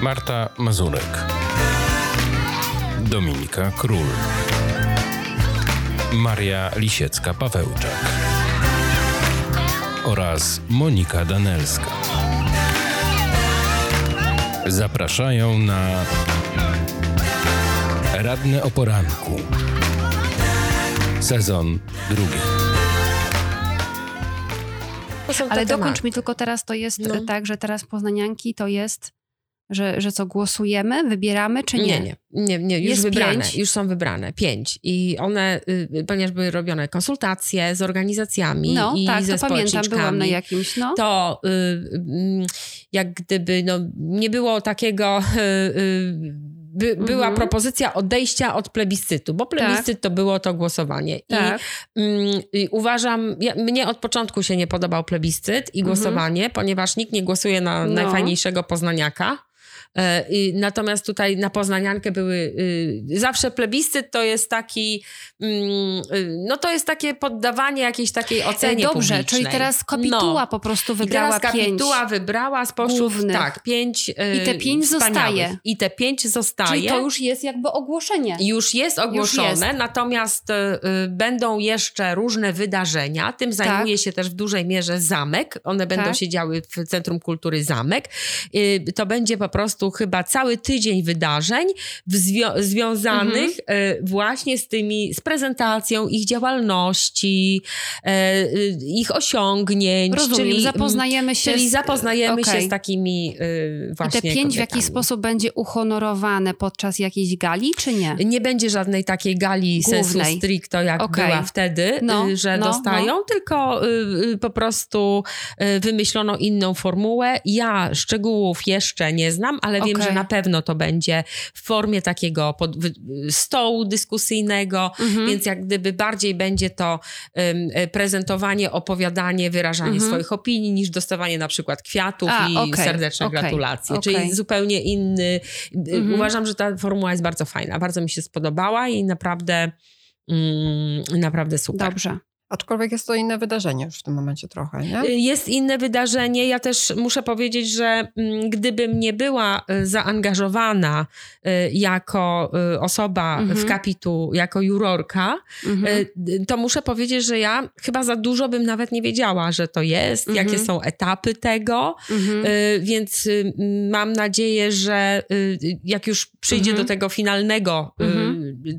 Marta Mazurek, Dominika Król, Maria Lisiecka-Pawełczak oraz Monika Danelska. Zapraszają na Radne o poranku. Sezon drugi. Ale dokończ mi tylko teraz, to jest No. tak, że teraz poznanianki to jest, że, że co, głosujemy, wybieramy, czy nie? Nie, nie, nie, nie już Jest wybrane, pięć? już są wybrane, pięć. I one, y, ponieważ były robione konsultacje z organizacjami No, i tak, ze to pamiętam, byłam na jakimś, no. to y, y, jak gdyby no, nie było takiego. Y, by, Była Mhm. propozycja odejścia od plebiscytu, bo plebiscyt to było to głosowanie. Tak. I, mm, i uważam, ja, mnie od początku się nie podobał plebiscyt i głosowanie, ponieważ nikt nie głosuje na Mhm. No. najfajniejszego poznaniaka. E, I, natomiast tutaj na poznaniankę były y, zawsze plebiscyt to jest taki mm, y, no to jest takie poddawanie jakiejś takiej ocenie E, Dobrze, publicznej. czyli teraz kapituła No. po prostu I wybrała teraz pięć. kapituła wybrała spośród głównych. tak, pięć y, I te pięć zostaje. I te pięć zostaje. Czyli to już jest jakby ogłoszenie. Już jest ogłoszone, jest. natomiast będą jeszcze różne wydarzenia. Tym zajmuje się też w dużej mierze zamek. One będą Tak. się działy w Centrum Kultury Zamek. To będzie po prostu chyba cały tydzień wydarzeń w zwią- związanych Mhm. y, właśnie z tymi, z prezentacją ich działalności, y, y, ich osiągnięć. Rozumiem, czyli, zapoznajemy się Czyli z- zapoznajemy się okej. z takimi y, I właśnie te pięć w jaki kobietami. sposób będzie uhonorowane podczas jakiejś gali, czy nie? Nie będzie żadnej takiej gali sensu Głównej. stricto, jak Okej. była wtedy, No, że no, dostają, tylko y, y, po prostu wymyślono inną formułę. Ja szczegółów jeszcze nie znam, ale wiem, Okej. że na pewno to będzie w formie takiego pod, stołu dyskusyjnego, Mhm. więc jak gdyby bardziej będzie to y, prezentowanie, opowiadanie, wyrażanie Mhm. swoich opinii, niż dostawanie na przykład kwiatów A, i okej, serdeczne okej, gratulacje. Czyli zupełnie inny. Mhm. Uważam, że ta formuła jest bardzo fajna, bardzo mi się spodobała i naprawdę, mm, naprawdę super. Dobrze. Aczkolwiek jest to inne wydarzenie już w tym momencie trochę, nie? Y, Jest inne wydarzenie. Ja też muszę powiedzieć, że mm, gdybym nie była y, zaangażowana y, jako osoba Mhm. w kapitu, jako jurorka, Mhm. to muszę powiedzieć, że ja chyba za dużo bym nawet nie wiedziała, że to jest, Mhm. jakie są etapy tego. Mhm. Więc mam nadzieję, że jak już przyjdzie Mhm. do tego finalnego Mhm.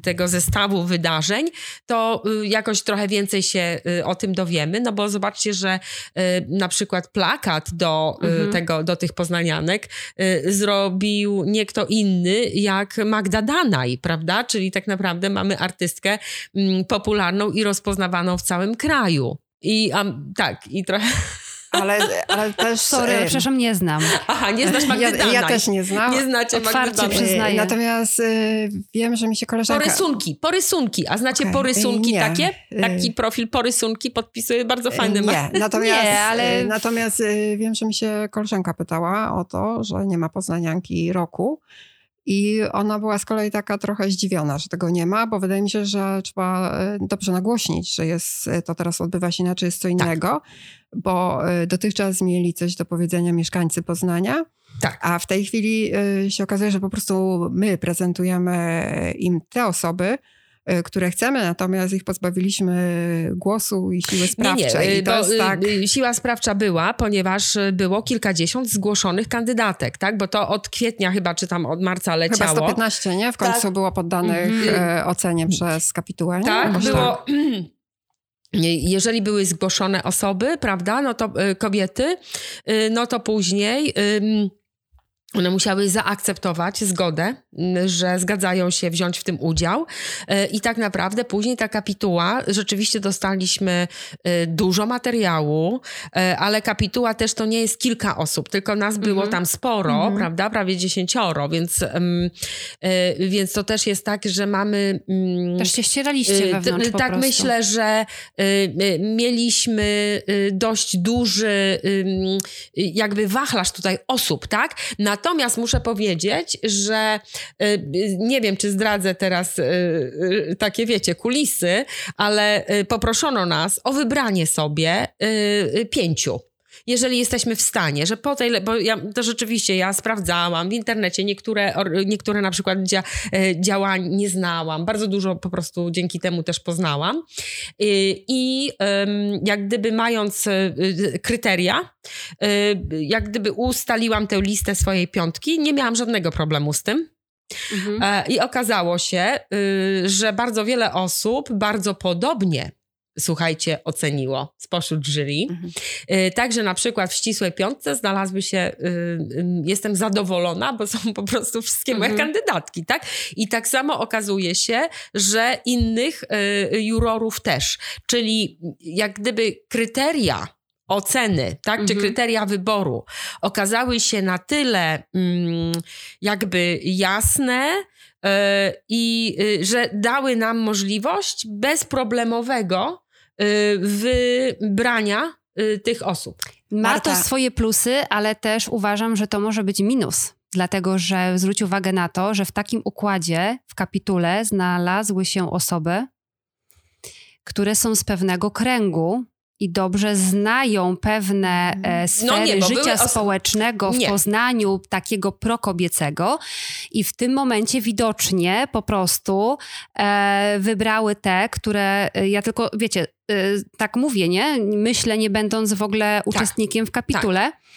Tego zestawu wydarzeń, to y, jakoś trochę więcej się y, o tym dowiemy, no bo zobaczcie, że y, na przykład plakat do, Mhm. tego, do tych poznanianek zrobił nie kto inny jak Magda Danaj, prawda? Czyli tak naprawdę mamy artystkę mm, popularną i rozpoznawaną w całym kraju. I am, tak, i trochę. Ale, ale też... Sorry, e, przepraszam, nie znam. Aha, nie znasz Magdy ja, Danaj. ja też nie znam. Nie znacie Otwarcie Magdy Danaj. przyznaję. Natomiast y, wiem, że mi się koleżanka... Porysunki, porysunki. A znacie Okej, porysunki nie. takie? Y- Taki profil porysunki podpisuje bardzo fajny. ma- Nie, natomiast, Nie, ale- y, natomiast y, wiem, że mi się koleżanka pytała o to, że nie ma poznanianki roku. I ona była z kolei taka trochę zdziwiona, że tego nie ma, bo wydaje mi się, że trzeba y, dobrze nagłośnić, że jest, y, to teraz odbywa się inaczej, jest co innego, bo y, dotychczas mieli coś do powiedzenia mieszkańcy Poznania, Tak. a w tej chwili y, się okazuje, że po prostu my prezentujemy im te osoby, y, które chcemy, natomiast ich pozbawiliśmy głosu i siły sprawczej. Nie, I to jest tak... siła sprawcza była, ponieważ było kilkadziesiąt zgłoszonych kandydatek, tak? Bo to od kwietnia chyba, czy tam od marca Chyba leciało. 115, nie? W końcu Tak. było poddanych Mhm. e, ocenie przez kapitułę. nie? Tak, Jakoś było. Jeżeli były zgłoszone osoby, prawda, no to y, kobiety, y, no to później one musiały zaakceptować zgodę, że zgadzają się wziąć w tym udział. Y, I tak naprawdę później ta kapituła, rzeczywiście dostaliśmy y, dużo materiału, y, ale kapituła też to nie jest kilka osób, tylko nas było Mhm. tam sporo, Mhm. prawda, prawie dziesięcioro, więc, więc to też jest tak, że mamy... ym, Też się ścieraliście wewnątrz Tak prostu. myślę, że mieliśmy dość duży jakby wachlarz tutaj osób, tak? Natomiast muszę powiedzieć, że y, nie wiem, czy zdradzę teraz y, y, takie, wiecie, kulisy, ale poproszono nas o wybranie sobie pięciu. Jeżeli jesteśmy w stanie, że po tej, bo ja, to rzeczywiście ja sprawdzałam w internecie, niektóre, niektóre na przykład dzia, e, działań nie znałam, bardzo dużo po prostu dzięki temu też poznałam i jak gdyby mając e, kryteria, e, jak gdyby ustaliłam tę listę swojej piątki, nie miałam żadnego problemu z tym. Mhm. I okazało się, y, że bardzo wiele osób bardzo podobnie słuchajcie, oceniło spośród jury. Mhm. Y, także na przykład w ścisłej piątce znalazły się, y, y, jestem zadowolona, bo są po prostu wszystkie moje mhm. kandydatki, tak? I tak samo okazuje się, że innych jurorów też. Czyli jak gdyby kryteria oceny, tak, mhm. czy kryteria wyboru okazały się na tyle mm, jakby jasne, i że dały nam możliwość bezproblemowego Y, wybrania y, tych osób. Ma Marta. to swoje plusy, ale też uważam, że to może być minus. Dlatego, że zwróć uwagę na to, że w takim układzie, w kapitule znalazły się osoby, które są z pewnego kręgu, i dobrze znają pewne e, sfery no nie, życia społecznego w nie. Poznaniu, takiego prokobiecego, i w tym momencie widocznie po prostu e, wybrały te, które e, ja tylko, wiecie, e, tak mówię, nie? Myślę, nie będąc w ogóle tak. uczestnikiem w kapitule. Tak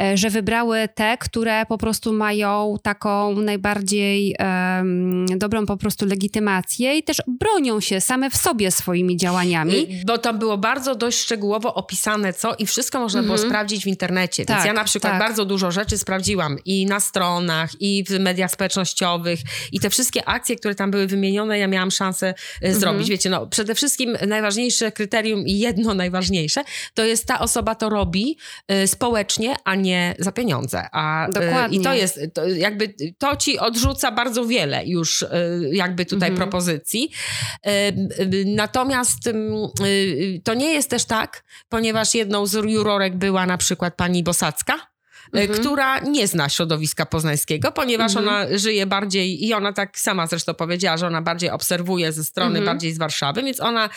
E, że wybrały te, które po prostu mają taką najbardziej um, dobrą po prostu legitymację i też bronią się same w sobie swoimi działaniami. Y, bo tam było bardzo dość szczegółowo opisane co i wszystko można było mhm. sprawdzić w internecie. Tak, Więc ja na przykład tak. bardzo dużo rzeczy sprawdziłam i na stronach, i w mediach społecznościowych i te wszystkie akcje, które tam były wymienione, ja miałam szansę y, mhm. zrobić. Wiecie, no przede wszystkim najważniejsze kryterium i jedno najważniejsze, to jest ta osoba to robi y, społecznie, a nie za pieniądze. A, Dokładnie. I to jest, to jakby to ci odrzuca bardzo wiele już y, jakby tutaj mhm. propozycji. Y, y, natomiast to nie jest też tak, ponieważ jedną z jurorek była na przykład pani Bosacka, mhm. która nie zna środowiska poznańskiego, ponieważ mhm. ona żyje bardziej, i ona tak sama zresztą powiedziała, że ona bardziej obserwuje ze strony mhm. bardziej z Warszawy, więc ona,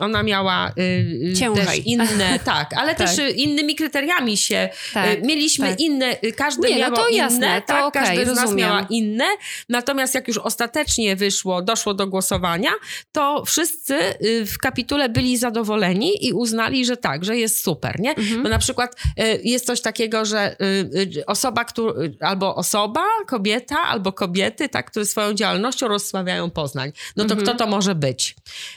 ona miała y, Ciężej. też inne, tak, ale tak. też innymi kryteriami się, tak, mieliśmy tak. inne, każdy nie, miał no to inne, jasne, tak, to okay, każdy z nas miała inne, natomiast jak już ostatecznie wyszło, doszło do głosowania, to wszyscy y, w kapitule byli zadowoleni i uznali, że tak, że jest super, nie? Mhm. Bo na przykład y, jest coś takiego, takiego, że y, y, osoba, która, albo osoba, kobieta, albo kobiety, tak, które swoją działalnością rozsławiają Poznań. No to mhm. kto to może być?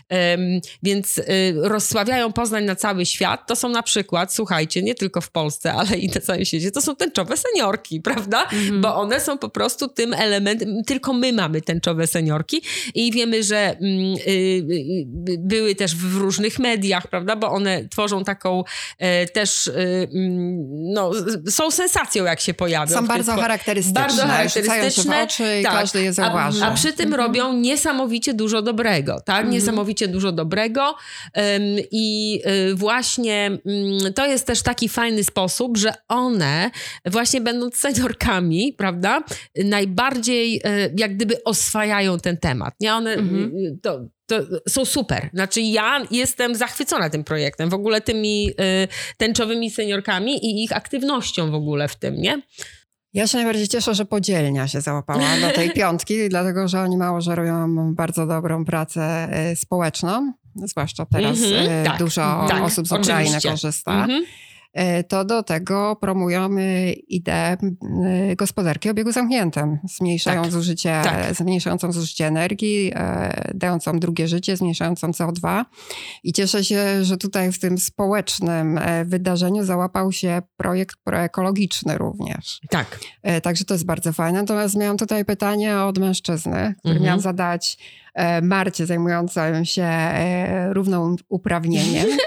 Um, więc y, rozsławiają Poznań na cały świat. To są na przykład, słuchajcie, nie tylko w Polsce, ale i na całym świecie, to są tęczowe seniorki, prawda? Mhm. Bo one są po prostu tym elementem, tylko my mamy tęczowe seniorki i wiemy, że y, były też w różnych mediach, prawda? Bo one tworzą taką e, też mm, no, są sensacją, jak się pojawią. Są bardzo charakterystyczne. Bardzo charakterystyczne. Oczy i tak. każdy je zauważy. A, a przy tym mhm. robią niesamowicie dużo dobrego, tak? Mhm. Niesamowicie dużo dobrego i y, właśnie um, to jest też taki fajny sposób, że one właśnie będąc seniorkami, prawda, najbardziej y, jak gdyby oswajają ten temat, nie? One, mhm. Y, to są super. Znaczy ja jestem zachwycona tym projektem, w ogóle tymi y, tęczowymi seniorkami i ich aktywnością w ogóle w tym, nie? Ja się najbardziej cieszę, że podzielnia się załapała do tej piątki, dlatego że oni mało, że robią bardzo dobrą pracę y, społeczną, zwłaszcza teraz mm -hmm, tak, dużo tak, osób z Ukrainy oczywiście. korzysta. Mm -hmm. E, to do tego promujemy ideę e, gospodarki o obiegu zamkniętym, zmniejszając tak, zużycie, tak. zmniejszającą zużycie energii, e, dającą drugie życie, zmniejszającą CO2. I cieszę się, że tutaj w tym społecznym wydarzeniu załapał się projekt proekologiczny również. Tak. Także to jest bardzo fajne. Natomiast miałam tutaj pytanie od mężczyzny, który mhm. miałam zadać Marcie zajmującą się równouprawnieniem.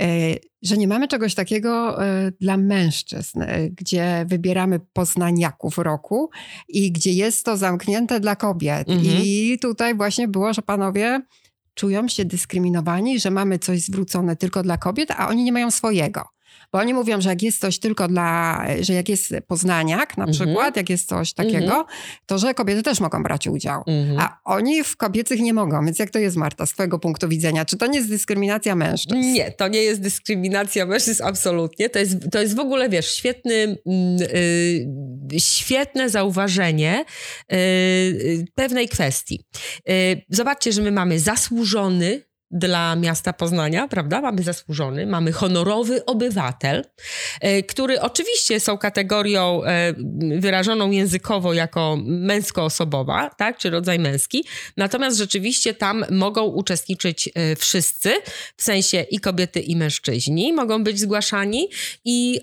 E, że nie mamy czegoś takiego e, dla mężczyzn, e, gdzie wybieramy poznaniaków roku i gdzie jest to zamknięte dla kobiet. Mhm. I tutaj właśnie było, że panowie czują się dyskryminowani, że mamy coś zwrócone tylko dla kobiet, a oni nie mają swojego. Bo oni mówią, że jak jest coś tylko dla, że jak jest poznaniak na Mhm. przykład, jak jest coś takiego, Mhm. to że kobiety też mogą brać udział. Mhm. A oni w kobiecych nie mogą, więc jak to jest, Marta, z twojego punktu widzenia? Czy to nie jest dyskryminacja mężczyzn? Nie, to nie jest dyskryminacja mężczyzn, absolutnie. To jest, to jest w ogóle, wiesz, świetny, mm, y, świetne zauważenie y, y, pewnej kwestii. Y, zobaczcie, że my mamy zasłużony dla miasta Poznania, prawda? Mamy zasłużony, mamy honorowy obywatel, e, który oczywiście są kategorią e, wyrażoną językowo jako męskoosobowa, tak? Czy rodzaj męski. Natomiast rzeczywiście tam mogą uczestniczyć e, wszyscy, w sensie i kobiety, i mężczyźni mogą być zgłaszani i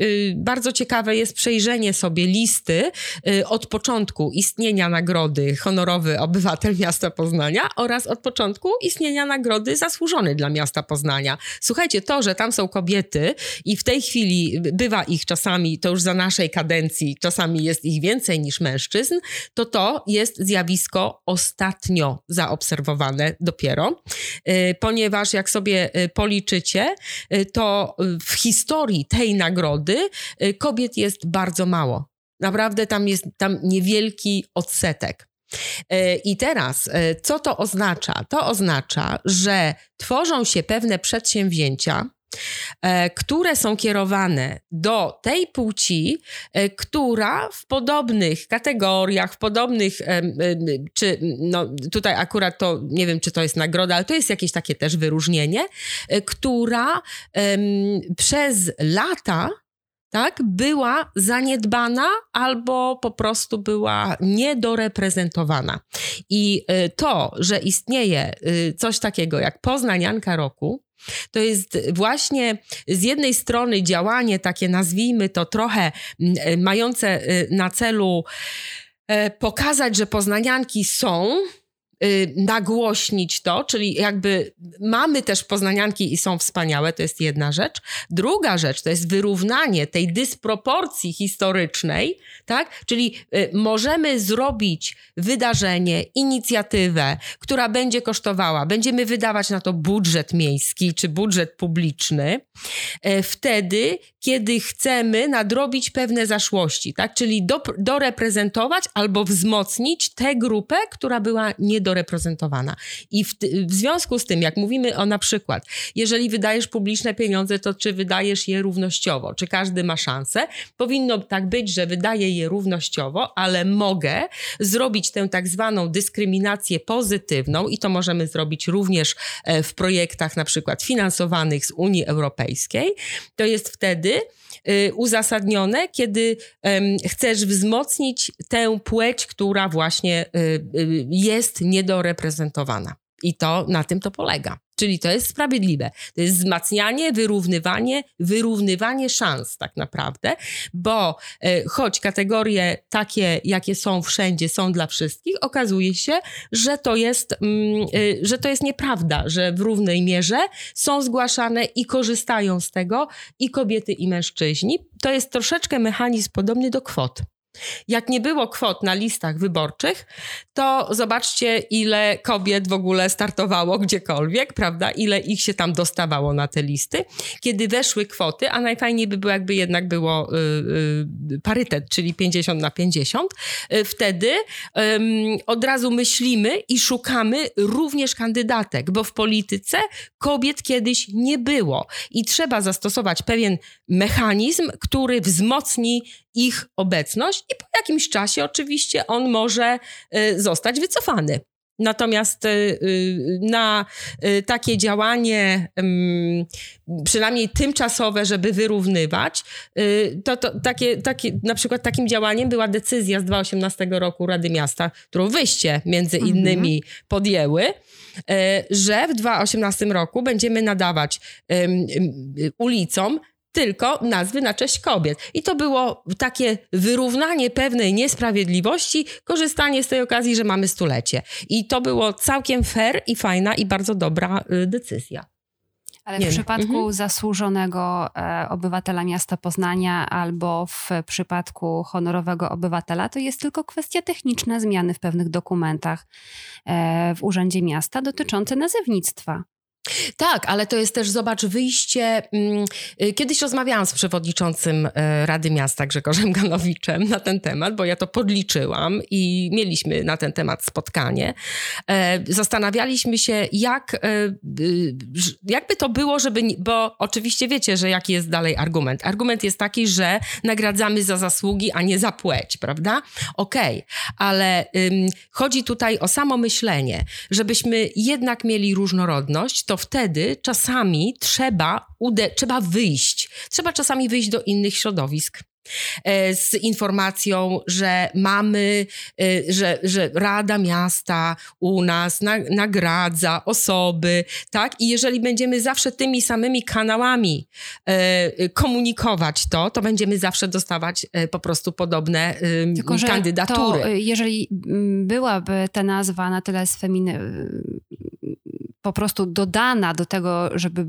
y, bardzo ciekawe jest przejrzenie sobie listy y, od początku istnienia nagrody honorowy obywatel miasta Poznania oraz od początku istnienia nagrody zasłużony dla miasta Poznania. Słuchajcie, to, że tam są kobiety i w tej chwili bywa ich czasami, to już za naszej kadencji, czasami jest ich więcej niż mężczyzn, to to jest zjawisko ostatnio zaobserwowane dopiero, y, ponieważ jak sobie y, policzycie, y, to w historii tej nagrody kobiet jest bardzo mało. Naprawdę tam jest tam niewielki odsetek. E, I teraz, e, co to oznacza? To oznacza, że tworzą się pewne przedsięwzięcia, e, które są kierowane do tej płci, która w podobnych kategoriach, w podobnych, czy no tutaj akurat to nie wiem, czy to jest nagroda, ale to jest jakieś takie też wyróżnienie, która przez lata tak, była zaniedbana albo po prostu była niedoreprezentowana. I y, to, że istnieje y, coś takiego jak Poznanianka Roku, to jest właśnie z jednej strony działanie takie, nazwijmy to trochę mm, y, mające na celu pokazać, że poznanianki są, nagłośnić to, czyli jakby mamy też poznanianki i są wspaniałe, to jest jedna rzecz. Druga rzecz to jest wyrównanie tej dysproporcji historycznej, tak? Czyli y, możemy zrobić wydarzenie, inicjatywę, która będzie kosztowała, będziemy wydawać na to budżet miejski czy budżet publiczny, e, wtedy, kiedy chcemy nadrobić pewne zaszłości, tak? Czyli do, doreprezentować albo wzmocnić tę grupę, która była niedoreprezentowana. I w, w związku z tym, jak mówimy o na przykład, jeżeli wydajesz publiczne pieniądze, to czy wydajesz je równościowo, czy każdy ma szansę? Powinno tak być, że wydaję je równościowo, ale mogę zrobić tę tak zwaną dyskryminację pozytywną i to możemy zrobić również e, w projektach na przykład finansowanych z Unii Europejskiej. To jest wtedy uzasadnione, kiedy chcesz wzmocnić tę płeć, która właśnie y, y, jest niedoreprezentowana. I to na tym to polega. Czyli to jest sprawiedliwe. To jest wzmacnianie, wyrównywanie, wyrównywanie szans tak naprawdę, bo e, choć kategorie takie, jakie są wszędzie, są dla wszystkich, okazuje się, że to jest, mm, y, że to jest nieprawda, że w równej mierze są zgłaszane i korzystają z tego i kobiety, i mężczyźni. To jest troszeczkę mechanizm podobny do kwot. Jak nie było kwot na listach wyborczych, to zobaczcie, ile kobiet w ogóle startowało gdziekolwiek, prawda? Ile ich się tam dostawało na te listy. Kiedy weszły kwoty, a najfajniej by było, jakby jednak było y, y, parytet, czyli 50 na 50, y, wtedy od razu myślimy i szukamy również kandydatek, bo w polityce kobiet kiedyś nie było i trzeba zastosować pewien mechanizm, który wzmocni ich obecność i po jakimś czasie oczywiście on może y, zostać wycofany. Natomiast y, y, na takie działanie, przynajmniej tymczasowe, żeby wyrównywać, to, to takie, takie, na przykład takim działaniem była decyzja z 2018 roku Rady Miasta, którą wyście między Mhm. innymi podjęły, że w 2018 roku będziemy nadawać ulicom tylko nazwy na cześć kobiet. I to było takie wyrównanie pewnej niesprawiedliwości, korzystanie z tej okazji, że mamy stulecie. I to było całkiem fair i fajna i bardzo dobra y, decyzja. Ale w przypadku Mhm. zasłużonego e, obywatela miasta Poznania albo w przypadku honorowego obywatela, to jest tylko kwestia techniczna zmiany w pewnych dokumentach e, w Urzędzie Miasta dotyczące nazewnictwa. Tak, ale to jest też, zobacz, wyjście. mm, y, Kiedyś rozmawiałam z przewodniczącym e, Rady Miasta Grzegorzem Ganowiczem na ten temat, bo ja to podliczyłam i mieliśmy na ten temat spotkanie. E, Zastanawialiśmy się, jak, e, y, jakby to było, żeby. Bo oczywiście wiecie, że jaki jest dalej argument. Argument jest taki, że nagradzamy za zasługi, a nie za płeć, prawda? Okej, ale ym, chodzi tutaj o samo myślenie, żebyśmy jednak mieli różnorodność, to wtedy czasami trzeba, ude- trzeba wyjść. Trzeba czasami wyjść do innych środowisk. E, Z informacją, że mamy, e, że, że Rada Miasta u nas na, nagradza osoby, tak? I jeżeli będziemy zawsze tymi samymi kanałami e, komunikować to, to będziemy zawsze dostawać po prostu podobne Tylko, kandydatury. To, y, jeżeli mm, byłaby ta nazwa na tyle sfeminy, po prostu dodana do tego, żeby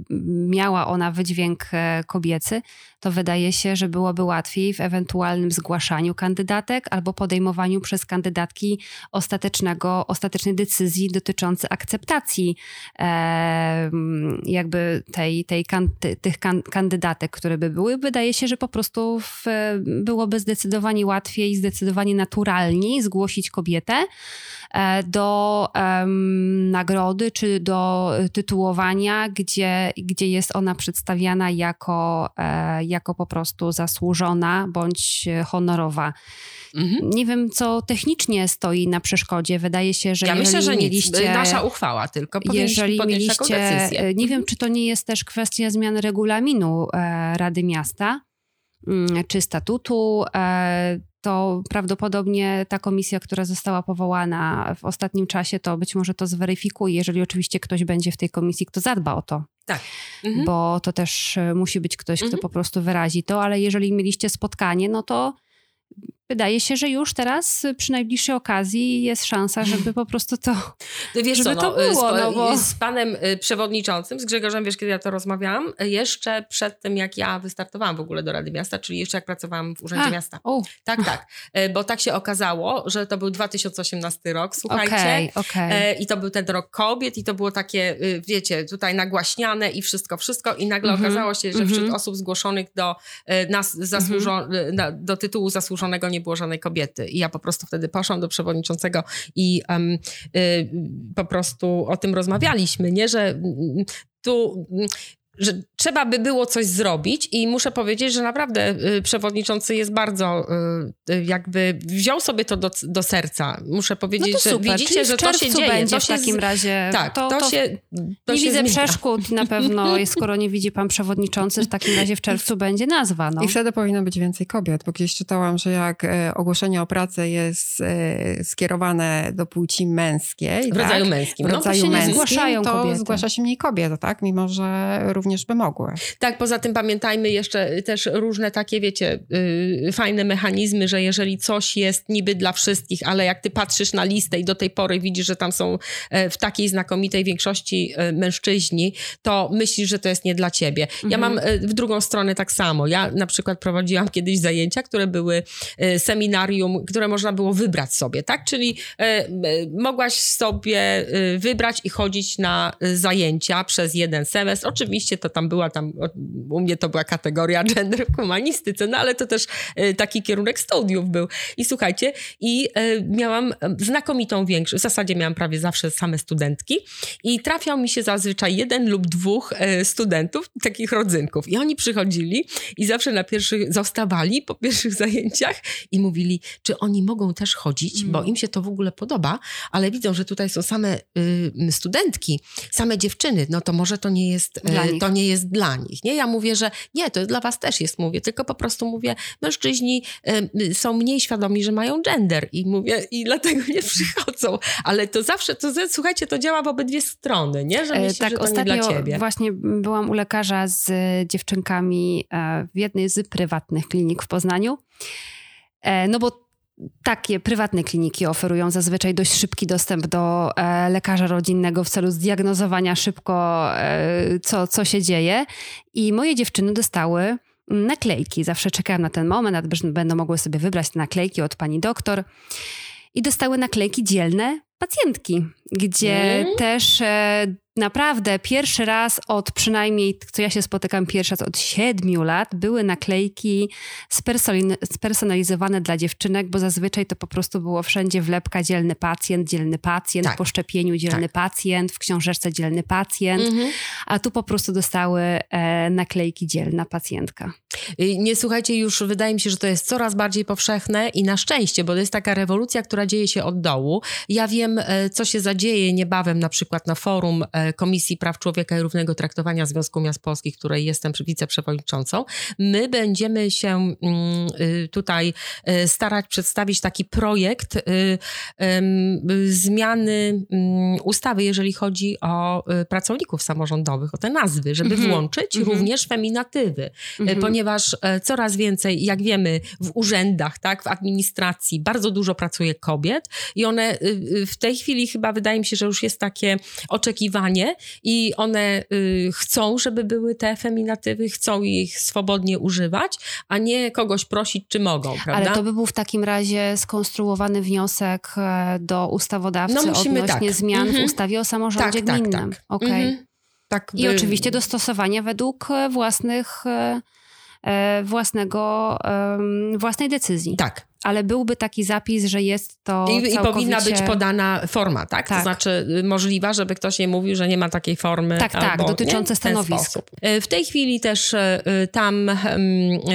miała ona wydźwięk kobiecy, to wydaje się, że byłoby łatwiej w ewentualnym zgłaszaniu kandydatek albo podejmowaniu przez kandydatki ostatecznego, ostatecznej decyzji dotyczącej akceptacji e, jakby tej, tej kan, ty, tych kan, kandydatek, które by były. Wydaje się, że po prostu w, byłoby zdecydowanie łatwiej, zdecydowanie naturalniej zgłosić kobietę do em, nagrody czy do tytułowania, gdzie, gdzie jest ona przedstawiana jako, e, jako po prostu zasłużona bądź honorowa. Mhm. Nie wiem, co technicznie stoi na przeszkodzie. Wydaje się, że Ja myślę, że mieliście... nic. Nasza uchwała tylko. Jeżeli mieliście, e, nie wiem, czy to nie jest też kwestia zmiany regulaminu e, Rady Miasta mm, czy statutu, e, to prawdopodobnie ta komisja, która została powołana w ostatnim czasie, to być może to zweryfikuje, jeżeli oczywiście ktoś będzie w tej komisji, kto zadba o to, Tak. Mhm. bo to też e, musi być ktoś, kto Mhm. po prostu wyrazi to, ale jeżeli mieliście spotkanie, no to wydaje się, że już teraz y, przy najbliższej okazji jest szansa, żeby po prostu to No Wiesz żeby co, to no, było, z, no bo- z panem y, przewodniczącym, z Grzegorzem, wiesz, kiedy ja to rozmawiałam, y, jeszcze przed tym, jak ja wystartowałam w ogóle do Rady Miasta, czyli jeszcze jak pracowałam w Urzędzie A, Miasta. O, Tak, tak. Y, Bo tak się okazało, że to był 2018 rok, słuchajcie. okej. E, I to był ten rok kobiet i to było takie, y, wiecie, tutaj nagłaśniane i wszystko, wszystko i nagle Mhm, okazało się, że wśród osób zgłoszonych do, nas, zasłużo- e, na, do tytułu zasłużonego nie było żadnej kobiety. I ja po prostu wtedy poszłam do przewodniczącego i em, y, po prostu o tym rozmawialiśmy, nie, że mm, tu... że trzeba by było coś zrobić i muszę powiedzieć, że naprawdę y, przewodniczący jest bardzo y, y, jakby wziął sobie to do, do serca. Muszę No powiedzieć, to że super, widzicie, czyli że w to się czerwcu dzieje. będzie to w się z- takim razie. tak, to, to, to się. To nie się widzę zmienia. przeszkód na pewno, skoro nie widzi pan przewodniczący, w takim razie w czerwcu będzie nazwa. No. I wtedy powinno być więcej kobiet, bo gdzieś czytałam, że jak e, ogłoszenie o pracę jest e, skierowane do płci męskiej, W rodzaju tak? męskim. w no. rodzaju się nie męskim, zgłaszają to kobiety. zgłasza się mniej kobiet, tak? Mimo, że również by mogły. Tak, poza tym pamiętajmy jeszcze też różne takie, wiecie, yy, fajne mechanizmy, że jeżeli coś jest niby dla wszystkich, ale jak ty patrzysz na listę i do tej pory widzisz, że tam są e, w takiej znakomitej większości e, mężczyźni, to myślisz, że to jest nie dla ciebie. Ja Mhm. mam e, w drugą stronę tak samo. Ja na przykład prowadziłam kiedyś zajęcia, które były seminarium, które można było wybrać sobie, tak? Czyli mogłaś sobie wybrać i chodzić na zajęcia przez jeden semestr. Oczywiście to tam była tam, u mnie to była kategoria gender w humanistyce, no ale to też e, taki kierunek studiów był. I słuchajcie, i e, miałam e, znakomitą większość, w zasadzie miałam prawie zawsze same studentki i trafiał mi się zazwyczaj jeden lub dwóch studentów, takich rodzynków. I oni przychodzili i zawsze na pierwszych, zostawali po pierwszych zajęciach i mówili, czy oni mogą też chodzić, Mm. bo im się to w ogóle podoba, ale widzą, że tutaj są same y, studentki, same dziewczyny, no to może to nie jest, Dla nich. To nie jest dla nich. Nie? Ja mówię, że nie, to dla was też jest, mówię, tylko po prostu mówię, mężczyźni y, są mniej świadomi, że mają gender i mówię, i dlatego nie przychodzą. Ale to zawsze, to słuchajcie, to działa w obydwie strony, nie? Że E, myślisz, tak, że to nie ostatnio dla ciebie. właśnie byłam u lekarza z dziewczynkami e, w jednej z prywatnych klinik w Poznaniu. E, No bo takie prywatne kliniki oferują zazwyczaj dość szybki dostęp do e, lekarza rodzinnego w celu zdiagnozowania szybko, e, co, co się dzieje. I moje dziewczyny dostały naklejki. Zawsze czekałam na ten moment, aż będą mogły sobie wybrać te naklejki od pani doktor. I dostały naklejki dzielne pacjentki, gdzie Mm. też e, Naprawdę, pierwszy raz od przynajmniej, co ja się spotykam pierwszy raz od siedmiu lat, były naklejki spersonali- spersonalizowane dla dziewczynek, bo zazwyczaj to po prostu było wszędzie wlepka dzielny pacjent, dzielny pacjent, Tak. po szczepieniu dzielny pacjent, w książeczce dzielny pacjent, Mhm. a tu po prostu dostały e, naklejki dzielna pacjentka. Y, Nie słuchajcie, już wydaje mi się, że to jest coraz bardziej powszechne i na szczęście, bo to jest taka rewolucja, która dzieje się od dołu. Ja wiem, e, co się zadzieje niebawem na przykład na forum e, Komisji Praw Człowieka i Równego Traktowania Związku Miast Polskich, której jestem wiceprzewodniczącą. My będziemy się mm, y, tutaj e, starać przedstawić taki projekt y, y, zmiany mm, ustawy, jeżeli chodzi o y, pracowników samorządowych, o te nazwy, żeby Mhm. włączyć Mhm. również feminatywy. Mhm. E, ponieważ e, coraz więcej, jak wiemy, w urzędach, tak, w administracji bardzo dużo pracuje kobiet i one y, y, w tej chwili chyba wydaje mi się, że już jest takie oczekiwanie i one y, chcą, żeby były te feminatywy, chcą ich swobodnie używać, a nie kogoś prosić, czy mogą, prawda? Ale to by był w takim razie skonstruowany wniosek e, do ustawodawcy No, musimy odnośnie tak. zmian Mhm. w ustawie o samorządzie Tak, tak, gminnym. tak. Mhm. Tak I by- oczywiście dostosowanie według e, własnych, e, własnego, em, własnej decyzji. Tak. Ale byłby taki zapis, że jest to I, I całkowicie... powinna być podana forma, tak? To Tak. znaczy y, możliwa, żeby ktoś nie mówił, że nie ma takiej formy. Tak, tak, albo, dotyczące nie? Stanowisk. Y, W tej chwili też y, tam em,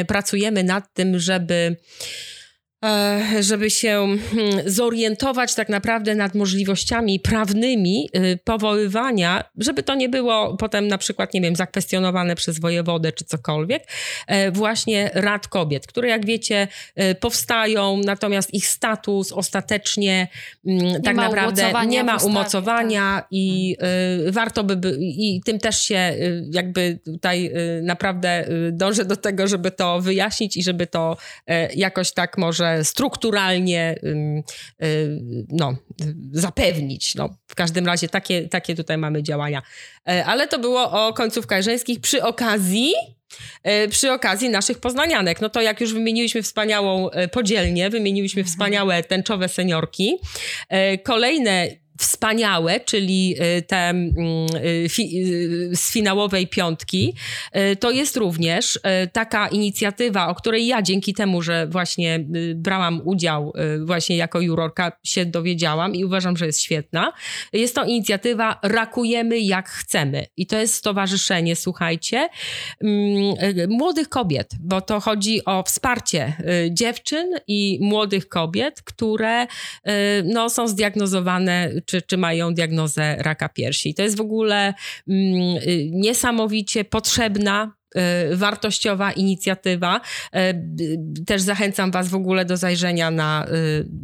pracujemy nad tym, żeby e, żeby się hmm, zorientować tak naprawdę nad możliwościami prawnymi y, powoływania, żeby to nie było potem na przykład, nie wiem, zakwestionowane przez wojewodę czy cokolwiek, e, właśnie rad kobiet, które jak wiecie e, powstają, natomiast ich status ostatecznie mm, tak ma naprawdę nie ma ustawie, umocowania i y, warto by, by i tym też się jakby tutaj naprawdę dążę do tego, żeby to wyjaśnić i żeby to jakoś tak może strukturalnie y, no, zapewnić. No, w każdym razie takie, takie tutaj mamy działania. E, Ale to było o końcówkach żeńskich przy okazji e, przy okazji naszych poznanianek. No to jak już wymieniliśmy wspaniałą e, podzielnię, wymieniliśmy wspaniałe tęczowe seniorki. Kolejne wspaniałe, czyli e, te mm, fi, e, z finałowej piątki, to jest również taka inicjatywa, o której ja dzięki temu, że właśnie brałam udział właśnie jako jurorka się dowiedziałam i uważam, że jest świetna. Jest to inicjatywa Rakujemy jak chcemy i to jest stowarzyszenie, słuchajcie, mm, młodych kobiet, bo to chodzi o wsparcie dziewczyn i młodych kobiet, które no, są zdiagnozowane czy, czy mają diagnozę raka piersi. To jest w ogóle mm, y, niesamowicie potrzebna wartościowa inicjatywa. B- Też zachęcam Was w ogóle do zajrzenia na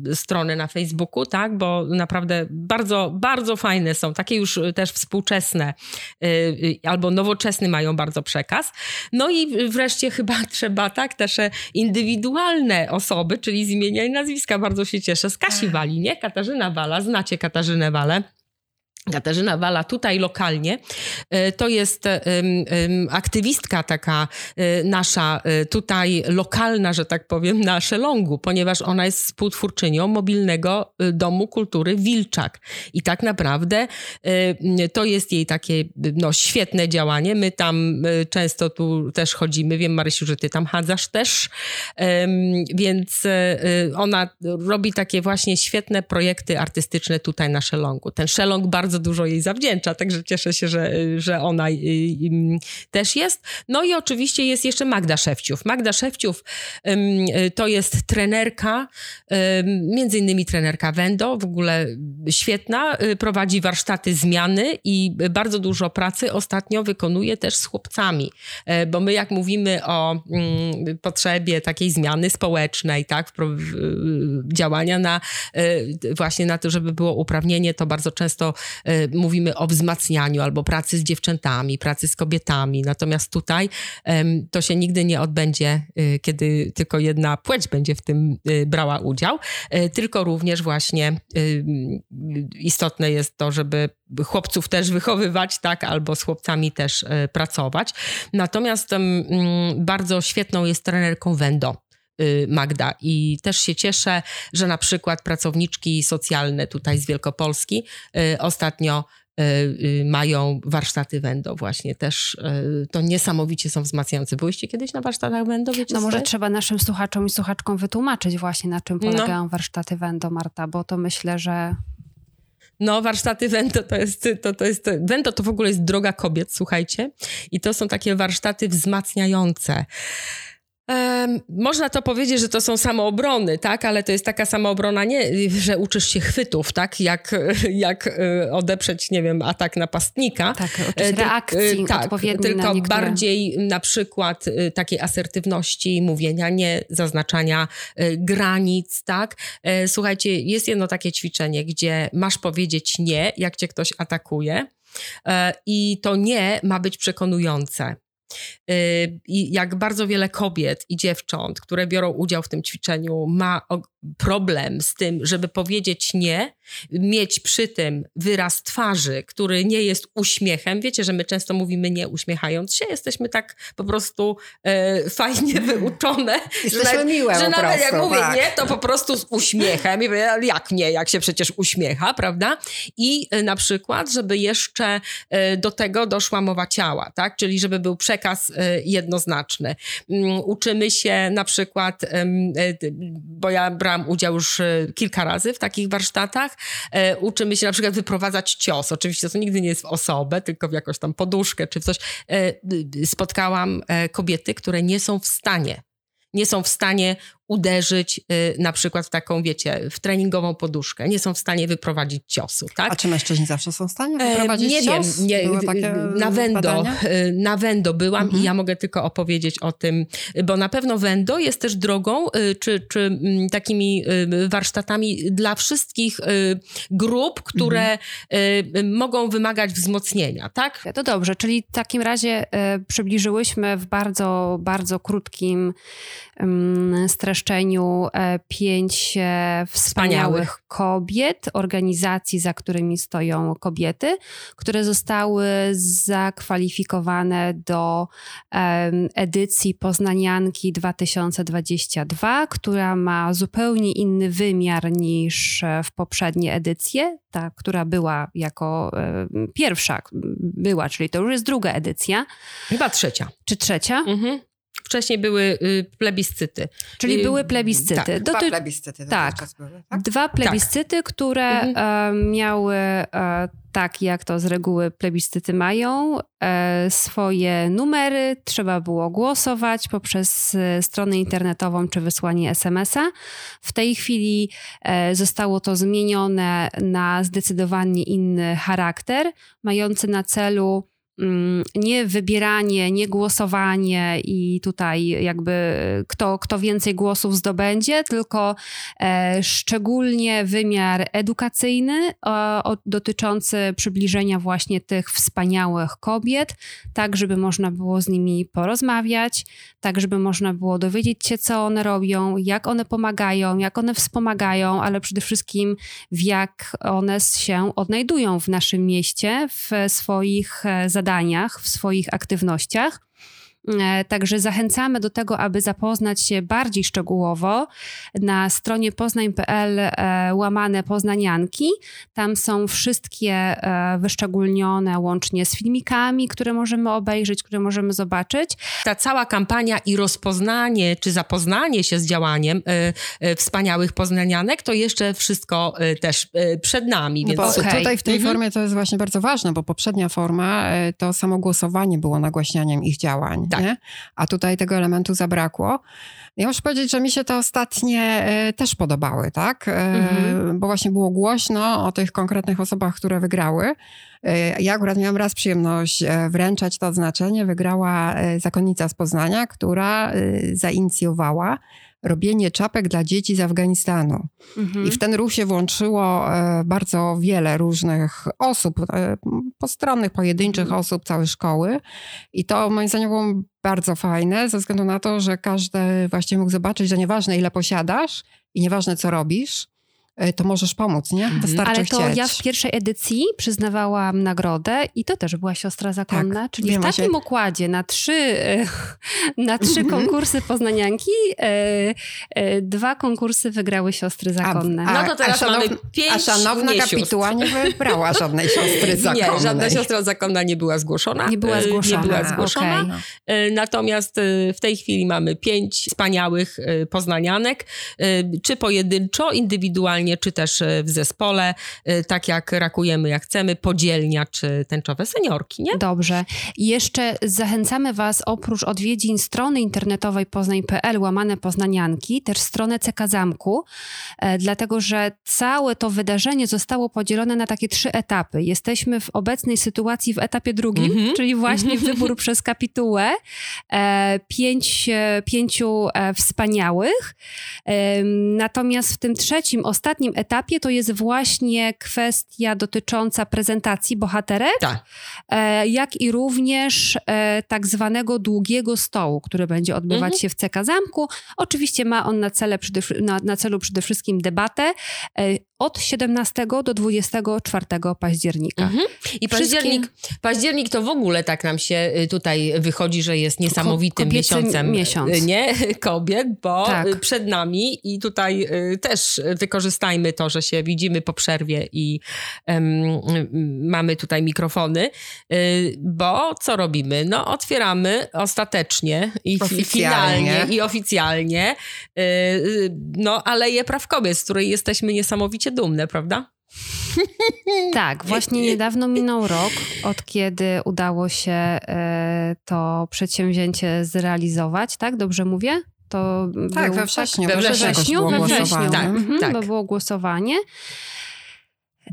y, stronę na Facebooku, tak, bo naprawdę bardzo, bardzo fajne są, takie już y, też współczesne y, y, albo nowoczesny mają bardzo przekaz. No i wreszcie chyba trzeba, tak, też e, indywidualne osoby, czyli z imienia i nazwiska, bardzo się cieszę, z Kasi Wali, nie? Katarzyna Wala, znacie Katarzynę Walę. Katarzyna Wala tutaj lokalnie. E, To jest aktywistka taka e, nasza e, tutaj lokalna, że tak powiem, na Szelongu, ponieważ ona jest współtwórczynią mobilnego domu kultury Wilczak. I tak naprawdę to jest jej takie no, świetne działanie. My tam często tu też chodzimy. Wiem, Marysiu, że ty tam chadzasz też. Więc ona robi takie właśnie świetne projekty artystyczne tutaj na Szelongu. Ten Szelong bardzo dużo jej zawdzięcza, także cieszę się, że, że ona y, y, też jest. No i oczywiście jest jeszcze Magda Szewciów. Magda Szewciów y, to jest trenerka, między innymi trenerka Wendo, w ogóle świetna, prowadzi warsztaty zmiany i bardzo dużo pracy ostatnio wykonuje też z chłopcami, E, bo my jak mówimy o mm, potrzebie takiej zmiany społecznej, tak, działania na e, właśnie na to, żeby było uprawnienie, to bardzo często mówimy o wzmacnianiu albo pracy z dziewczętami, pracy z kobietami. Natomiast tutaj to się nigdy nie odbędzie, e, kiedy tylko jedna płeć będzie w tym e, brała udział, e, tylko również właśnie e, istotne jest to, żeby chłopców też wychowywać, tak, albo z chłopcami też e, pracować. Natomiast bardzo świetną jest trenerką Wendo. Y, Magda. I też się cieszę, że na przykład pracowniczki socjalne tutaj z Wielkopolski y, ostatnio y, mają warsztaty Wendo właśnie też. To niesamowicie są wzmacniające. Byłyście kiedyś na warsztatach Wendo? Wiecie, No może trzeba naszym słuchaczom i słuchaczkom wytłumaczyć właśnie na czym No. polegają warsztaty Wendo, Marta, bo to myślę, że No, warsztaty Wento to jest, to, to jest, Wento to w ogóle jest droga kobiet, słuchajcie. I to są takie warsztaty wzmacniające. Można to powiedzieć, że to są samoobrony, tak? Ale to jest taka samoobrona nie, że uczysz się chwytów, tak? Jak, jak e, odeprzeć, nie wiem, atak napastnika. tak, E, tyl- reakcji e, tak, odpowiedniej tylko na bardziej na przykład e, takiej asertywności, mówienia nie, zaznaczania e, granic, tak? E, Słuchajcie, jest jedno takie ćwiczenie, gdzie masz powiedzieć nie, jak cię ktoś atakuje e, i to nie ma być przekonujące. Y, I jak bardzo wiele kobiet i dziewcząt, które biorą udział w tym ćwiczeniu, ma problem z tym, żeby powiedzieć nie, mieć przy tym wyraz twarzy, który nie jest uśmiechem. Wiecie, że my często mówimy nie uśmiechając się, jesteśmy tak po prostu e, fajnie wyuczone. Jesteśmy że nawet- miłe Że nawet jak prostu, mówię tak. nie, to po prostu z uśmiechem. I mówię, jak nie, jak się przecież uśmiecha, prawda? I e, na przykład, żeby jeszcze e, do tego doszła mowa ciała, tak? Czyli żeby był przekaz e, jednoznaczny. Mm, Uczymy się na przykład, bo ja brałam udział już kilka razy w takich warsztatach, uczymy się na przykład wyprowadzać cios. Oczywiście to nigdy nie jest w osobę, tylko w jakąś tam poduszkę czy w coś. E, Spotkałam e, kobiety, które nie są w stanie nie są w stanie uderzyć y, na przykład w taką, wiecie, w treningową poduszkę. Nie są w stanie wyprowadzić ciosu, tak? A czy mężczyźni zawsze są w stanie E, wyprowadzić nie cios? wiem, nie, Były y, takie na Wendo, y, na Wendo byłam Mhm. i ja mogę tylko opowiedzieć o tym, bo na pewno Wendo jest też drogą, y, czy, czy mm, takimi y, warsztatami dla wszystkich y, grup, które Mhm. y, y, mogą wymagać wzmocnienia, tak? To dobrze, czyli w takim razie e, przybliżyłyśmy w bardzo, bardzo krótkim streszczeniu e, pięć e, wspaniałych Wspaniałych. kobiet, organizacji, za którymi stoją kobiety, które zostały zakwalifikowane do edycji Poznanianki 2022, która ma zupełnie inny wymiar niż e, w poprzednie edycje, ta, która była jako pierwsza była, czyli to już jest druga edycja, Chyba trzecia. czy trzecia, Mhm. Wcześniej były y, plebiscyty. czyli Y, były plebiscyty. tak. Dwa Doty- plebiscyty tak. były, tak? Dwa plebiscyty, które Mhm. e, miały, e, tak jak to z reguły plebiscyty mają, e, swoje numery. Trzeba było głosować poprzez stronę internetową czy wysłanie SMS-a. W tej chwili zostało to zmienione na zdecydowanie inny charakter, mający na celu nie wybieranie, nie głosowanie i tutaj jakby kto, kto więcej głosów zdobędzie, tylko e, szczególnie wymiar edukacyjny dotyczący przybliżenia właśnie tych wspaniałych kobiet, tak żeby można było z nimi porozmawiać, tak żeby można było dowiedzieć się, co one robią, jak one pomagają, jak one wspomagają, ale przede wszystkim w jak one się odnajdują w naszym mieście, w swoich e, w swoich aktywnościach. E, Także zachęcamy do tego, aby zapoznać się bardziej szczegółowo na stronie poznań.pl e, łamane poznanianki. Tam są wszystkie e, wyszczególnione łącznie z filmikami, które możemy obejrzeć, które możemy zobaczyć. ta cała kampania i rozpoznanie czy zapoznanie się z działaniem wspaniałych poznanianek, to jeszcze wszystko też przed nami. No Więc bo Okej. tutaj w tej Mhm. formie to jest właśnie bardzo ważne, bo poprzednia forma to samo głosowanie było nagłaśnianiem ich działań, Tak. nie? a tutaj tego elementu zabrakło. Ja muszę powiedzieć, że mi się te ostatnie e, też podobały, tak? E, Mhm. Bo właśnie było głośno o tych konkretnych osobach, które wygrały. E, Ja akurat miałam raz przyjemność wręczać to odznaczenie. Wygrała zakonnica z Poznania, która zainicjowała robienie czapek dla dzieci z Afganistanu. Mhm. I w ten ruch się włączyło e, bardzo wiele różnych osób, e, postronnych, pojedynczych Mhm. osób, całe szkoły. I to moim zdaniem było bardzo fajne, ze względu na to, że każdy właśnie mógł zobaczyć, że nieważne ile posiadasz i nieważne co robisz, to możesz pomóc, nie? Wystarczy Ale to chcieć. ja w pierwszej edycji przyznawałam nagrodę i to też była siostra zakonna, Tak, czyli w takim układzie na trzy, e, na trzy konkursy poznanianki, e, e, dwa konkursy wygrały siostry zakonne. No to teraz mamy pięć A szanowna nie kapituła nie wybrała żadnej siostry zakonnej. Nie, żadna siostra zakonna nie była zgłoszona. Nie była E, zgłoszona. Nie była A, zgłoszona. E, Natomiast e, w tej chwili mamy pięć wspaniałych e, poznanianek, e, czy pojedynczo, indywidualnie, czy też e, w zespole, e, tak jak rakujemy jak chcemy, podzielnia, czy tęczowe seniorki, nie? Dobrze. I jeszcze zachęcamy Was oprócz odwiedzin strony internetowej poznań.pl łamane poznanianki, też stronę CK Zamku, e, dlatego że całe to wydarzenie zostało podzielone na takie trzy etapy. Jesteśmy w obecnej sytuacji w etapie drugim, Mhm. czyli właśnie wybór przez kapitułę pięć, pięciu wspaniałych. Natomiast w tym trzecim, ostatnim etapie to jest właśnie kwestia dotycząca prezentacji bohaterek, Tak. e, jak i również e, tak zwanego długiego stołu, który będzie odbywać Mhm. się w CK Zamku. Oczywiście ma on na, cele na, na celu przede wszystkim debatę e, od 17 do 24 października. Mhm. I Wszystkie- październik, październik to w ogóle tak nam się y, tutaj wychodzi, że jest niesamowitym kobiecy miesiącem miesiąc. y, nie? kobiet, bo Tak. y, przed nami i tutaj też wykorzystajmy to, że się widzimy po przerwie i y, mamy tutaj mikrofony, bo co robimy? No otwieramy ostatecznie i fi- Oficjalnie. finalnie i oficjalnie no Aleję Praw Kobiet, z której jesteśmy niesamowicie dumne, prawda? Tak, właśnie niedawno minął rok, od kiedy udało się e, to przedsięwzięcie zrealizować, tak? Dobrze mówię? To Tak, był, we wrześniu. we we wrześniu wrześniu było we wrześniu, głosowanie. Tak, mhm, tak. bo było głosowanie.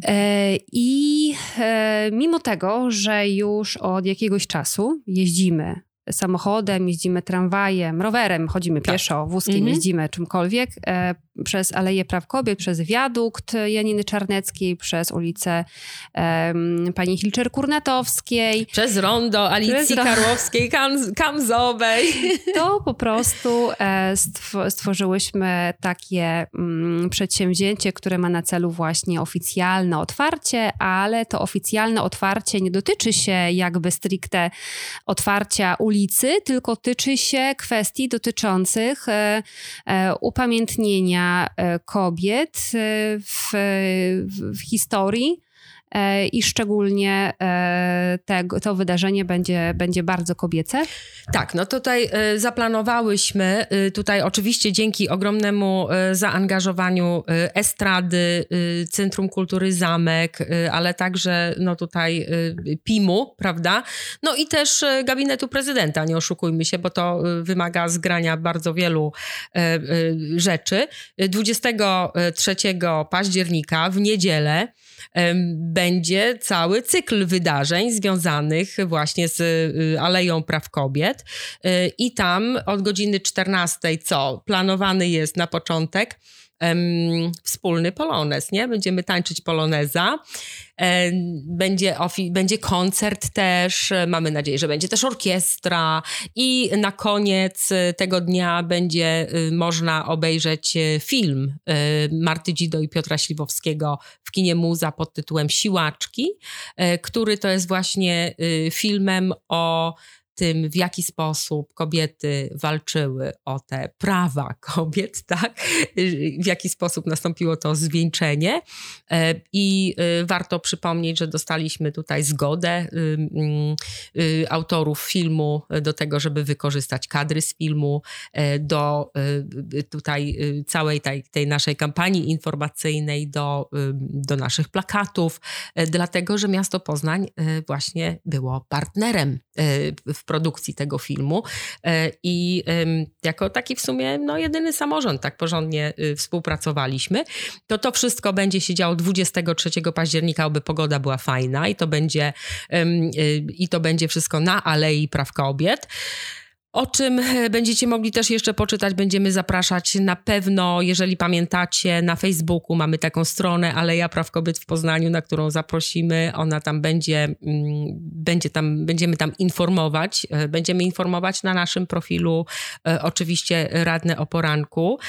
E, I e, mimo tego, że już od jakiegoś czasu jeździmy samochodem, jeździmy tramwajem, rowerem, chodzimy Tak. pieszo, wózkiem, Mhm. jeździmy czymkolwiek, przez Aleję Praw Kobiet, przez wiadukt Janiny Czarneckiej, przez ulicę em, pani Hilczer-Kurnatowskiej, Przez rondo Alicji Przez Karłowskiej, Kam- Kamzowej. to po prostu e, stw- stworzyłyśmy takie mm, przedsięwzięcie, które ma na celu właśnie oficjalne otwarcie, ale to oficjalne otwarcie nie dotyczy się jakby stricte otwarcia ulicy, tylko tyczy się kwestii dotyczących e, e, upamiętnienia e, kobiet e, w, w, w historii. E, I szczególnie e, to wydarzenie będzie, będzie bardzo kobiece. Tak, no tutaj y, zaplanowałyśmy, tutaj oczywiście dzięki ogromnemu zaangażowaniu Estrady, Centrum Kultury Zamek, ale także no tutaj PIM-u, prawda? No i też Gabinetu Prezydenta, nie oszukujmy się, bo to wymaga zgrania bardzo wielu rzeczy. Y, 23 października w niedzielę będzie cały cykl wydarzeń związanych właśnie z y, Aleją Praw Kobiet. Y, I tam od godziny 14, co planowany jest na początek, em, wspólny polonez, nie? Będziemy tańczyć poloneza. Będzie, ofi- będzie koncert też, mamy nadzieję, że będzie też orkiestra i na koniec tego dnia będzie y, można obejrzeć e, film e, Marty Dzido i Piotra Śliwowskiego w kinie Muza pod tytułem Siłaczki, który to jest właśnie y, filmem o tym, w jaki sposób kobiety walczyły o te prawa kobiet, tak? W jaki sposób nastąpiło to zwieńczenie. E, I y, warto przypomnieć, że dostaliśmy tutaj zgodę y, y, autorów filmu do tego, żeby wykorzystać kadry z filmu e, do y, tutaj całej tej, naszej kampanii informacyjnej, do, do naszych plakatów, e, dlatego że miasto Poznań e, właśnie było partnerem e, w produkcji tego filmu e, i jako taki w sumie no, jedyny samorząd tak porządnie y, współpracowaliśmy. To to wszystko będzie się działo 23 października, aby pogoda była fajna i to będzie, y, i to będzie wszystko na Alei Praw Kobiet. O czym e, będziecie mogli też jeszcze poczytać, będziemy zapraszać na pewno, jeżeli pamiętacie, na Facebooku mamy taką stronę Aleja Praw Kobiet w Poznaniu, na którą zaprosimy. Ona tam będzie, mm, będzie tam, będziemy tam informować. E, będziemy informować na naszym profilu e, oczywiście radne o poranku,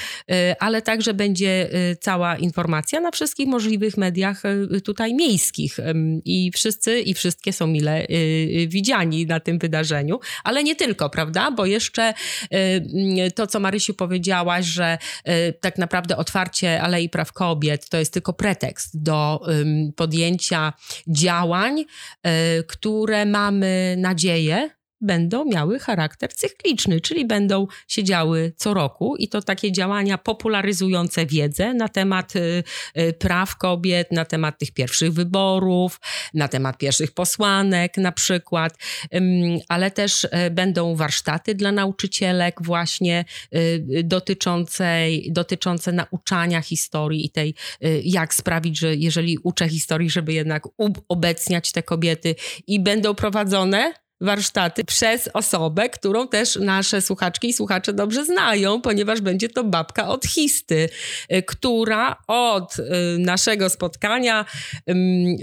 ale także będzie cała informacja na wszystkich możliwych mediach tutaj miejskich i wszyscy i wszystkie są mile widziani na tym wydarzeniu, ale nie tylko, prawda? Bo jeszcze y, to, co Marysiu powiedziałaś, że y, tak naprawdę otwarcie Alei Praw Kobiet to jest tylko pretekst do podjęcia działań, y, które mamy nadzieję, będą miały charakter cykliczny, czyli będą się działy co roku i to takie działania popularyzujące wiedzę na temat y, y, praw kobiet, na temat tych pierwszych wyborów, na temat pierwszych posłanek na przykład, ale też y, będą warsztaty dla nauczycielek właśnie dotyczącej, dotyczące nauczania historii i tej, jak sprawić, że jeżeli uczę historii, żeby jednak obecniać te kobiety i będą prowadzone warsztaty przez osobę, którą też nasze słuchaczki i słuchacze dobrze znają, ponieważ będzie to babka od Histy, y, która od y, naszego spotkania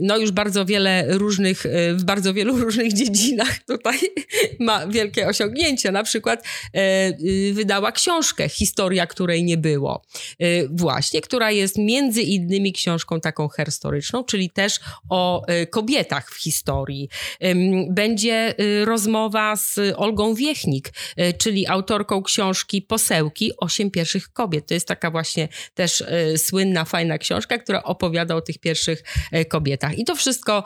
no już bardzo wiele różnych, y, w bardzo wielu różnych dziedzinach tutaj ma wielkie osiągnięcia. Na przykład wydała książkę Historia, której nie było. Właśnie, która jest między innymi książką taką herstoryczną, czyli też o kobietach w historii. Będzie rozmowa z Olgą Wiechnik, y, czyli autorką książki Posełki Osiem pierwszych kobiet. To jest taka właśnie też y, słynna, fajna książka, która opowiada o tych pierwszych kobietach. I to wszystko,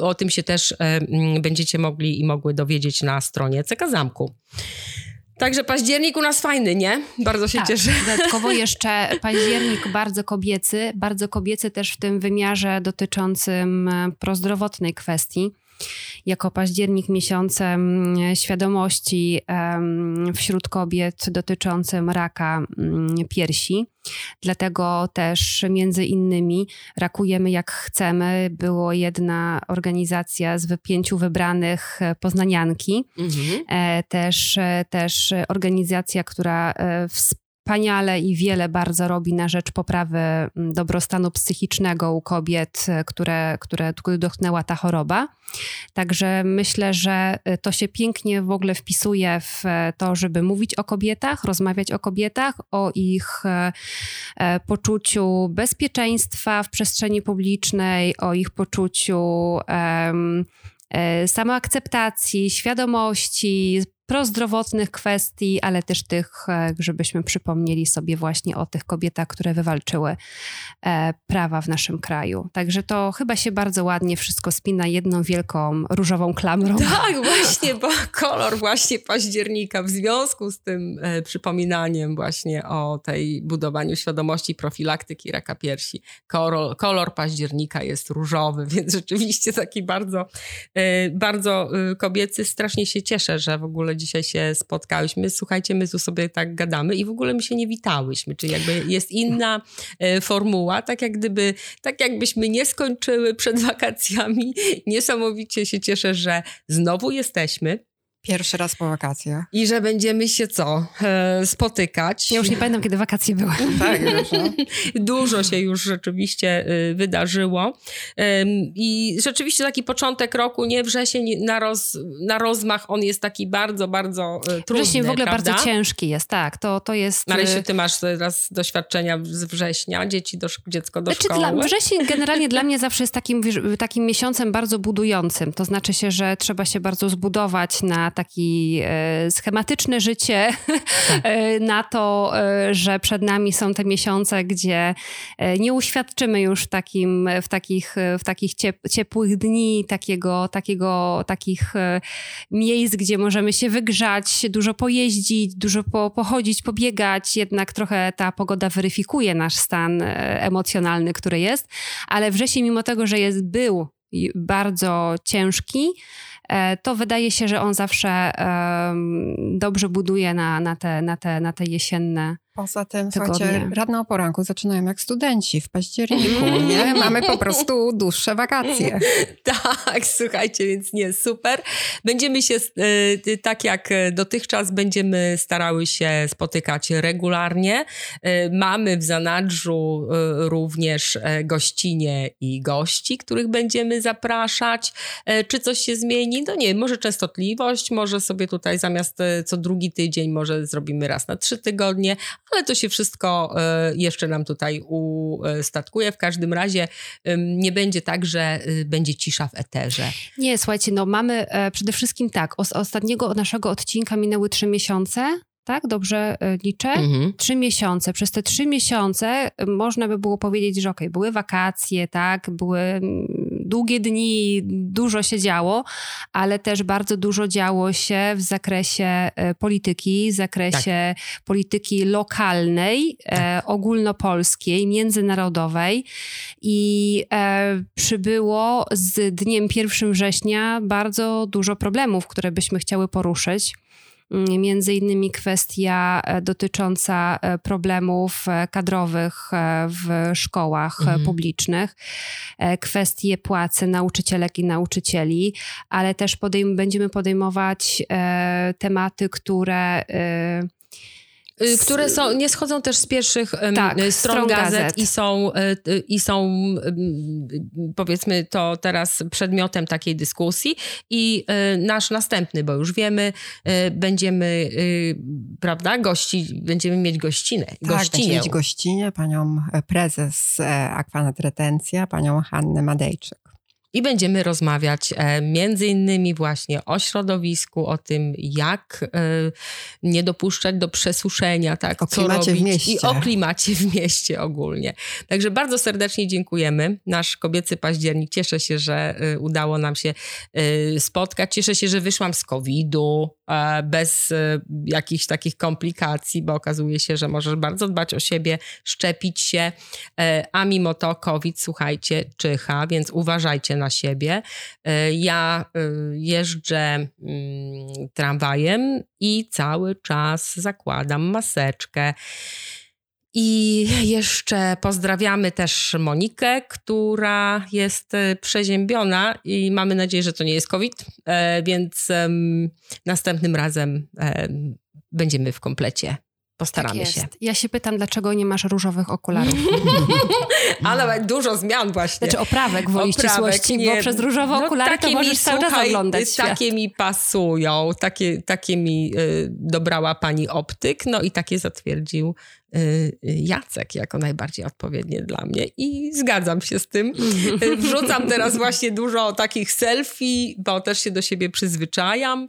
o tym się też mm, będziecie mogli i mogły dowiedzieć na stronie CK Zamku. Także październik u nas fajny, nie? Bardzo się tak, cieszę. Dodatkowo jeszcze październik bardzo kobiecy, bardzo kobiecy też w tym wymiarze dotyczącym e, prozdrowotnej kwestii jako październik miesiącem świadomości wśród kobiet dotyczącym raka mm, piersi. Dlatego też między innymi Rakujemy jak chcemy było jedna organizacja z pięciu wybranych e, poznanianki. Mhm. E, też, e, też organizacja, która wspierała wspaniale i wiele bardzo robi na rzecz poprawy mm, dobrostanu psychicznego u kobiet, e, które, które, dotknęła ta choroba. Także myślę, że e, to się pięknie w ogóle wpisuje w e, to, żeby mówić o kobietach, rozmawiać o kobietach, o ich poczuciu bezpieczeństwa w przestrzeni publicznej, o ich poczuciu um, samoakceptacji, świadomości, prozdrowotnych kwestii, ale też tych, e, żebyśmy przypomnieli sobie właśnie o tych kobietach, które wywalczyły e, prawa w naszym kraju. Także to chyba się bardzo ładnie wszystko spina jedną wielką różową klamrą. Tak, właśnie, bo kolor właśnie października w związku z tym e, przypominaniem właśnie o tej budowaniu świadomości profilaktyki raka piersi. Kolor, kolor października jest różowy, więc rzeczywiście taki bardzo, bardzo kobiecy. Strasznie się cieszę, że w ogóle dzisiaj się spotkałyśmy. Słuchajcie, my tu sobie tak gadamy i w ogóle my się nie witałyśmy, czyli jakby jest inna e, formuła, tak jak gdyby, tak jakbyśmy nie skończyły przed wakacjami. Niesamowicie się cieszę, że znowu jesteśmy. Pierwszy raz po wakacjach. I że będziemy się co? E, spotykać. Ja już nie pamiętam, kiedy wakacje były. tak, Dużo się już rzeczywiście y, wydarzyło. I rzeczywiście taki początek roku, nie wrzesień na, roz, na rozmach, on jest taki bardzo, bardzo y, trudny. Wrzesień w ogóle prawda? bardzo ciężki jest, tak. To, to jest... Marysiu, ty masz teraz doświadczenia z września, dzieci do, dziecko do znaczy, szkoły. Dla, wrzesień generalnie dla mnie zawsze jest takim, takim miesiącem bardzo budującym. To znaczy się, że trzeba się bardzo zbudować na taki e, schematyczne życie, tak. E, na to, e, że przed nami są te miesiące, gdzie nie uświadczymy już takim, w takich, w takich ciepłych dni, takiego, takiego, takich miejsc, gdzie możemy się wygrzać, dużo pojeździć, dużo po, pochodzić, pobiegać. Jednak trochę ta pogoda weryfikuje nasz stan emocjonalny, który jest, ale wrzesień, mimo tego, że jest, był bardzo ciężki, to wydaje się, że on zawsze dobrze buduje na, na, te, na, te, na te jesienne Poza tym, tygodnie. słuchajcie, radne o poranku zaczynają jak studenci w październiku, nie? Mamy po prostu dłuższe wakacje. Tak, słuchajcie, więc nie, super. Będziemy się, e, tak jak dotychczas, będziemy starały się spotykać regularnie. E, mamy w zanadrzu e, również gościnie i gości, których będziemy zapraszać. Czy coś się zmieni? No nie, może częstotliwość, może sobie tutaj zamiast co drugi tydzień, może zrobimy raz na trzy tygodnie, ale to się wszystko e, jeszcze nam tutaj ustatkuje. W każdym razie nie będzie tak, że y, będzie cisza w eterze. Nie, słuchajcie, no mamy e, przede wszystkim tak, z ostatniego naszego odcinka minęły trzy miesiące, tak? Dobrze e, liczę? Mhm. Trzy miesiące. Przez te trzy miesiące można by było powiedzieć, że okej, były wakacje, tak, były długie dni, dużo się działo, ale też bardzo dużo działo się w zakresie e, polityki, w zakresie polityki lokalnej, e, ogólnopolskiej, międzynarodowej. I e, przybyło z dniem 1 września bardzo dużo problemów, które byśmy chciały poruszyć. Między innymi kwestia e, dotycząca e, problemów e, kadrowych w szkołach Mhm. publicznych, kwestie płacy nauczycielek i nauczycieli, ale też podejm- będziemy podejmować tematy, które Które są, nie schodzą też z pierwszych Tak, y, stron stron gazet, gazet. i są, y, y, i są y, powiedzmy to teraz przedmiotem takiej dyskusji i y, nasz następny, bo już wiemy, y, będziemy, y, prawda, gości, będziemy mieć gościnę, Tak, będziemy mieć gościnie, panią prezes e, Aquanet Retencja, panią Hannę Madejczyk. I będziemy rozmawiać e, między innymi właśnie o środowisku, o tym, jak e, nie dopuszczać do przesuszenia, tak, O co robić mieście. i o klimacie w mieście ogólnie. Także bardzo serdecznie dziękujemy. Nasz kobiecy październik. Cieszę się, że e, udało nam się spotkać. Cieszę się, że wyszłam z COVID-u bez e, jakichś takich komplikacji, bo okazuje się, że możesz bardzo dbać o siebie, szczepić się, E, a mimo to COVID, słuchajcie, czyha, więc uważajcie na siebie. E, Ja e, jeżdżę mm, tramwajem i cały czas zakładam maseczkę. I jeszcze pozdrawiamy też Monikę, która jest e, przeziębiona i mamy nadzieję, że to nie jest COVID, e, więc następnym razem em, będziemy w komplecie. Postaramy tak się. Ja się pytam, dlaczego nie masz różowych okularów? Ale dużo zmian właśnie. Znaczy oprawek woli Oprawek, ścisłości, nie. bo przez różowe No, okulary to takie możesz mi, cały czas słuchaj, oglądać świat. Takie mi pasują, takie, takie mi y, dobrała pani optyk, no i takie zatwierdził y, Jacek jako najbardziej odpowiednie dla mnie i zgadzam się z tym. Y, Wrzucam teraz właśnie dużo takich selfie, bo też się do siebie przyzwyczajam.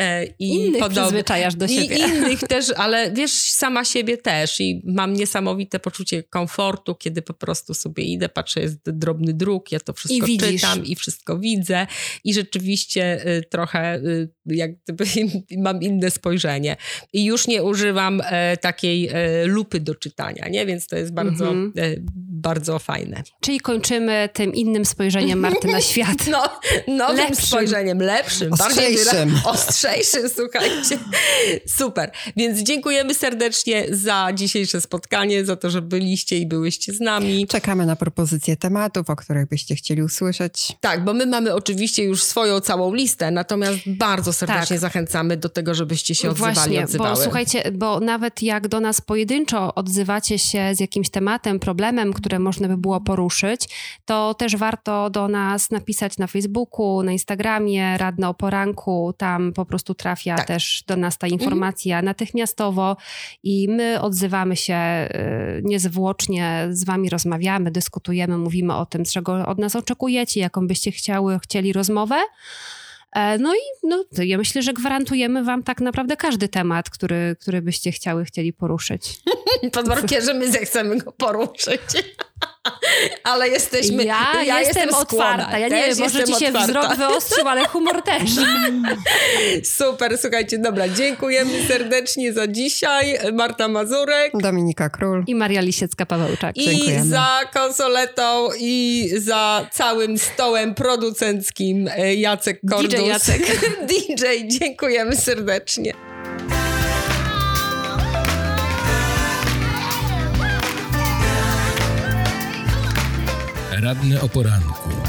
e, I Innych podob- przyzwyczajasz do siebie. I innych też, ale wiesz, sama siebie też i mam niesamowite poczucie komfortu, kiedy po prostu sobie idę, patrzę, jest drobny druk, ja to wszystko I czytam i wszystko widzę i rzeczywiście y, trochę y, jak gdyby mam inne spojrzenie. I już nie używam e, takiej e, lupy do czytania, nie? Więc to jest bardzo, Mhm. e, bardzo fajne. Czyli kończymy tym innym spojrzeniem Marty na świat. No, nowym Lepszym. spojrzeniem, lepszym, bardziej Ostrzejszym. wyra- ostrzejszym, słuchajcie. Super. Więc dziękujemy serdecznie za dzisiejsze spotkanie, za to, że byliście i byłyście z nami. Czekamy na propozycje tematów, o których byście chcieli usłyszeć. Tak, bo my mamy oczywiście już swoją całą listę, natomiast bardzo serdecznie Tak. zachęcamy do tego, żebyście się odzywali, Właśnie, odzywały. bo słuchajcie, bo nawet jak do nas pojedynczo odzywacie się z jakimś tematem, problemem, które można by było poruszyć, to też warto do nas napisać na Facebooku, na Instagramie, Radno o Poranku, tam po prostu trafia Tak. też do nas ta informacja natychmiastowo i my odzywamy się y, niezwłocznie, z wami rozmawiamy, dyskutujemy, mówimy o tym, czego od nas oczekujecie, jaką byście chciały, chcieli rozmowę. E, No i no, ja myślę, że gwarantujemy wam tak naprawdę każdy temat, który, który byście chciały, chcieli poruszyć. Pod warunkiem, że my zechcemy go poruszyć. Ale jesteśmy. ja, jestem, skłonna. otwarta. Ja nie wiem, może jestem ci się otwarta. wzrok wyostrzył, ale humor też. Super, słuchajcie, dobra, dziękujemy serdecznie za dzisiaj. Marta Mazurek. Dominika Król. I Maria Lisiecka-Pawełczak. I Dziękujemy. za konsoletą i za całym stołem producenckim e, Jacek Kordus. DJ Jacek. DJ, dziękujemy serdecznie. Radne o poranku.